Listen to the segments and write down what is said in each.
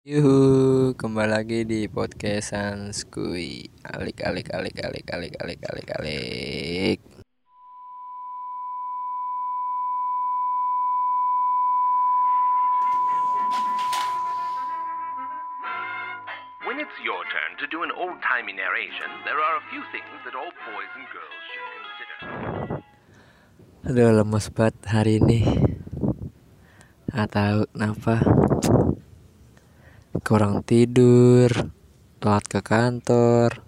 Yuhu, kembali lagi di podcast Sanskui. Alik, alik, alik, alik, alik, alik, alik, alik. When it's your turn to do an old timey narration, there are a few things that all boys and girls should consider. Aduh, lemes banget hari ini. Gak tahu kenapa. Kurang tidur, telat ke kantor,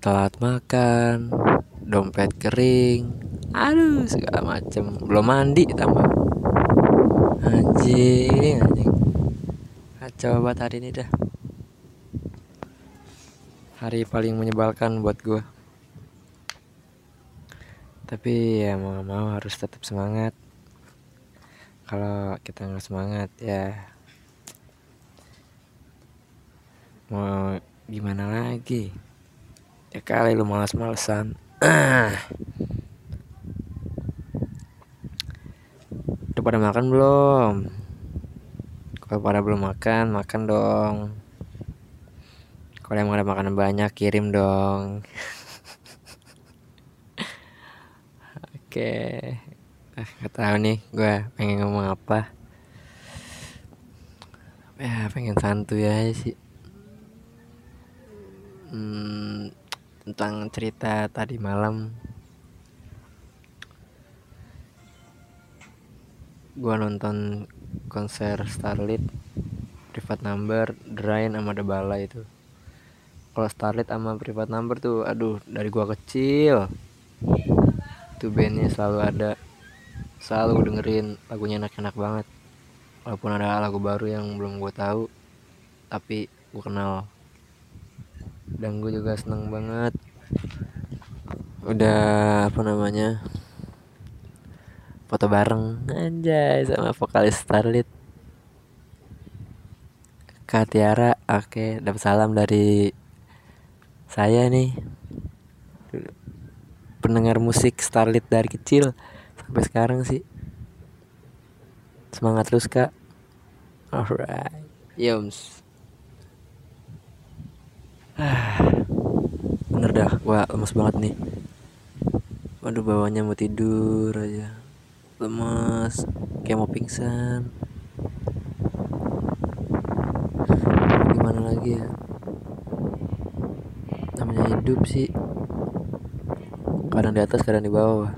telat makan, dompet kering, aduh segala macem. Belum mandi tambah. Anjing, anjing. Kacau banget hari ini dah. Hari paling menyebalkan buat gue. Tapi ya mau mau harus tetap semangat. Kalau kita nggak semangat ya mau gimana lagi? Ya kali lu malas-malesan. Udah pada makan belum? Kalau pada belum makan, makan dong. Kalau emang ada makanan banyak, kirim dong. Oke, ah, nggak tahu nih, gue pengen ngomong apa. Ya, pengen santuy aja sih. Hmm, tentang cerita tadi malam. Gue nonton konser Starlit, Private Number, Drain sama The Bala itu. Kalau Starlit sama Private Number tuh, aduh, dari gua kecil itu bandnya selalu ada selalu dengerin lagunya enak-enak banget walaupun ada lagu baru yang belum gue tahu tapi gue kenal dan gue juga seneng banget. Udah apa namanya foto bareng. Anjay sama vokalis Starlit. Kak Tiara oke dapat salam dari saya nih. Pendengar musik Starlit dari kecil sampai sekarang sih. Semangat terus kak. Alright. Yoms ah, bener dah gua lemes banget nih. Waduh bawahnya mau tidur aja. Lemes kayak mau pingsan. Gimana lagi ya? Namanya hidup sih. Kadang di atas kadang di bawah.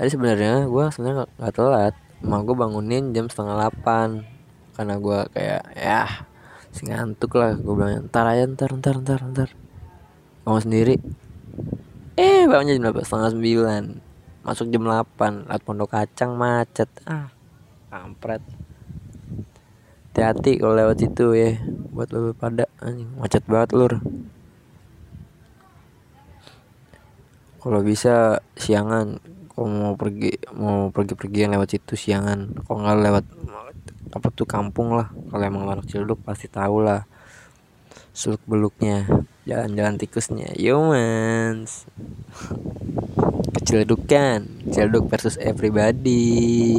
Tadi sebenarnya gue sebenarnya nggak telat. Emang gue bangunin jam setengah delapan. Karena gue kayak ya si ngantuk lah gue bilang ntar aja ntar ntar ntar ntar. Bangun sendiri. Eh bangunnya jam berapa setengah sembilan. Masuk jam delapan lewat pondok kacang macet. Ah kampret. Hati-hati kalau lewat situ ya buat lo pada anjing macet banget lur. Kalau bisa siangan. Kalau mau pergi mau pergi pergian lewat situ siangan. Kalau nggak lewat apa tuh kampung lah. Kalau emang anak ciledug pasti tahu lah. Seluk beluknya. Jalan-jalan tikusnya. Humans keceledukan ciledug versus everybody.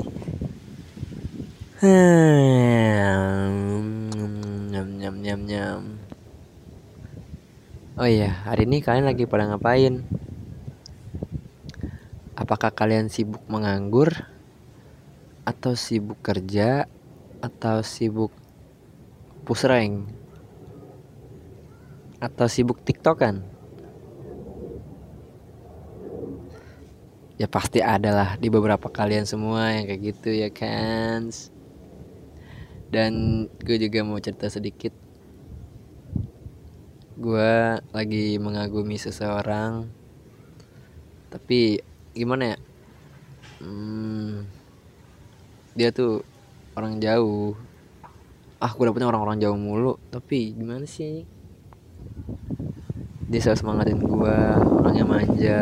Nyam nyam nyam nyam. Oh iya hari ini kalian lagi pada ngapain? Apakah kalian sibuk menganggur? Atau sibuk kerja atau sibuk push rank atau sibuk tiktokan? Ya pasti ada lah di beberapa kalian semua yang kayak gitu ya kan? Dan gue juga mau cerita sedikit. Gue lagi mengagumi seseorang. Tapi gimana ya? Hmm, dia tuh orang jauh. Ah gue dapetnya orang-orang jauh mulu. Tapi gimana sih? Dia selalu semangatin gue orangnya manja.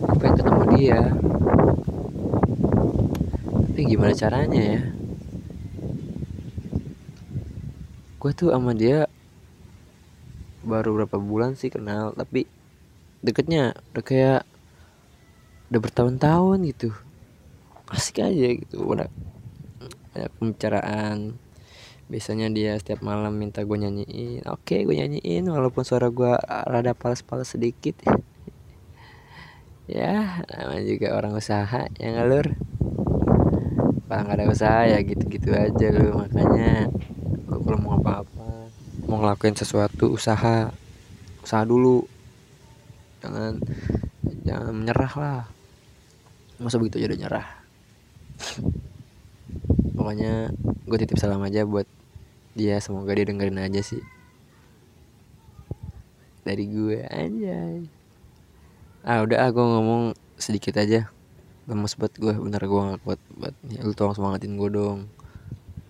Gue pengen ketemu dia. Tapi gimana caranya ya? Gue tuh sama dia baru berapa bulan sih kenal tapi deketnya udah kayak udah bertahun-tahun gitu asik aja gitu udah banyak pembicaraan. Biasanya dia setiap malam minta gue nyanyiin. Oke gue nyanyiin walaupun suara gue rada pales-pales sedikit. Ya namanya juga orang usaha yang ngalur nggak ada usaha ya gitu-gitu aja lu makanya lu kalau mau apa-apa. Mau ngelakuin sesuatu usaha usaha dulu. Jangan jangan menyerah lah. Masa begitu aja udah nyerah pokoknya gue titip salam aja buat dia semoga dia dengerin aja sih. Dari gue aja ah udah aku ngomong sedikit aja. Lemes buat gue bener gue gak kuat buat ya, lu tolong semangatin gue dong.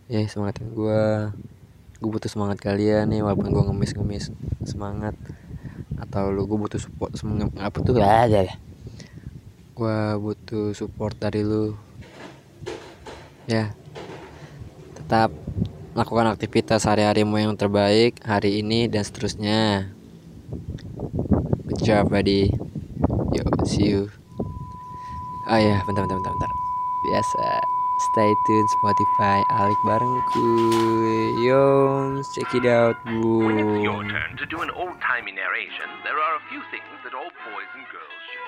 Ya semangatin gue gue butuh semangat kalian nih walaupun gue ngemis-ngemis. Semangat. Atau lu gue butuh support semangat apa tuh? Aja ya gue butuh support dari lu ya. Tetap lakukan aktivitas hari-harimu yang terbaik hari ini dan seterusnya. Good job buddy. Yo see you. Oh ya bentar bentar bentar bentar. Biasa. Stay tune Spotify Alik barengku yo check it out When it's your turn to do an old timey narration, there are a few things that all boys and girls should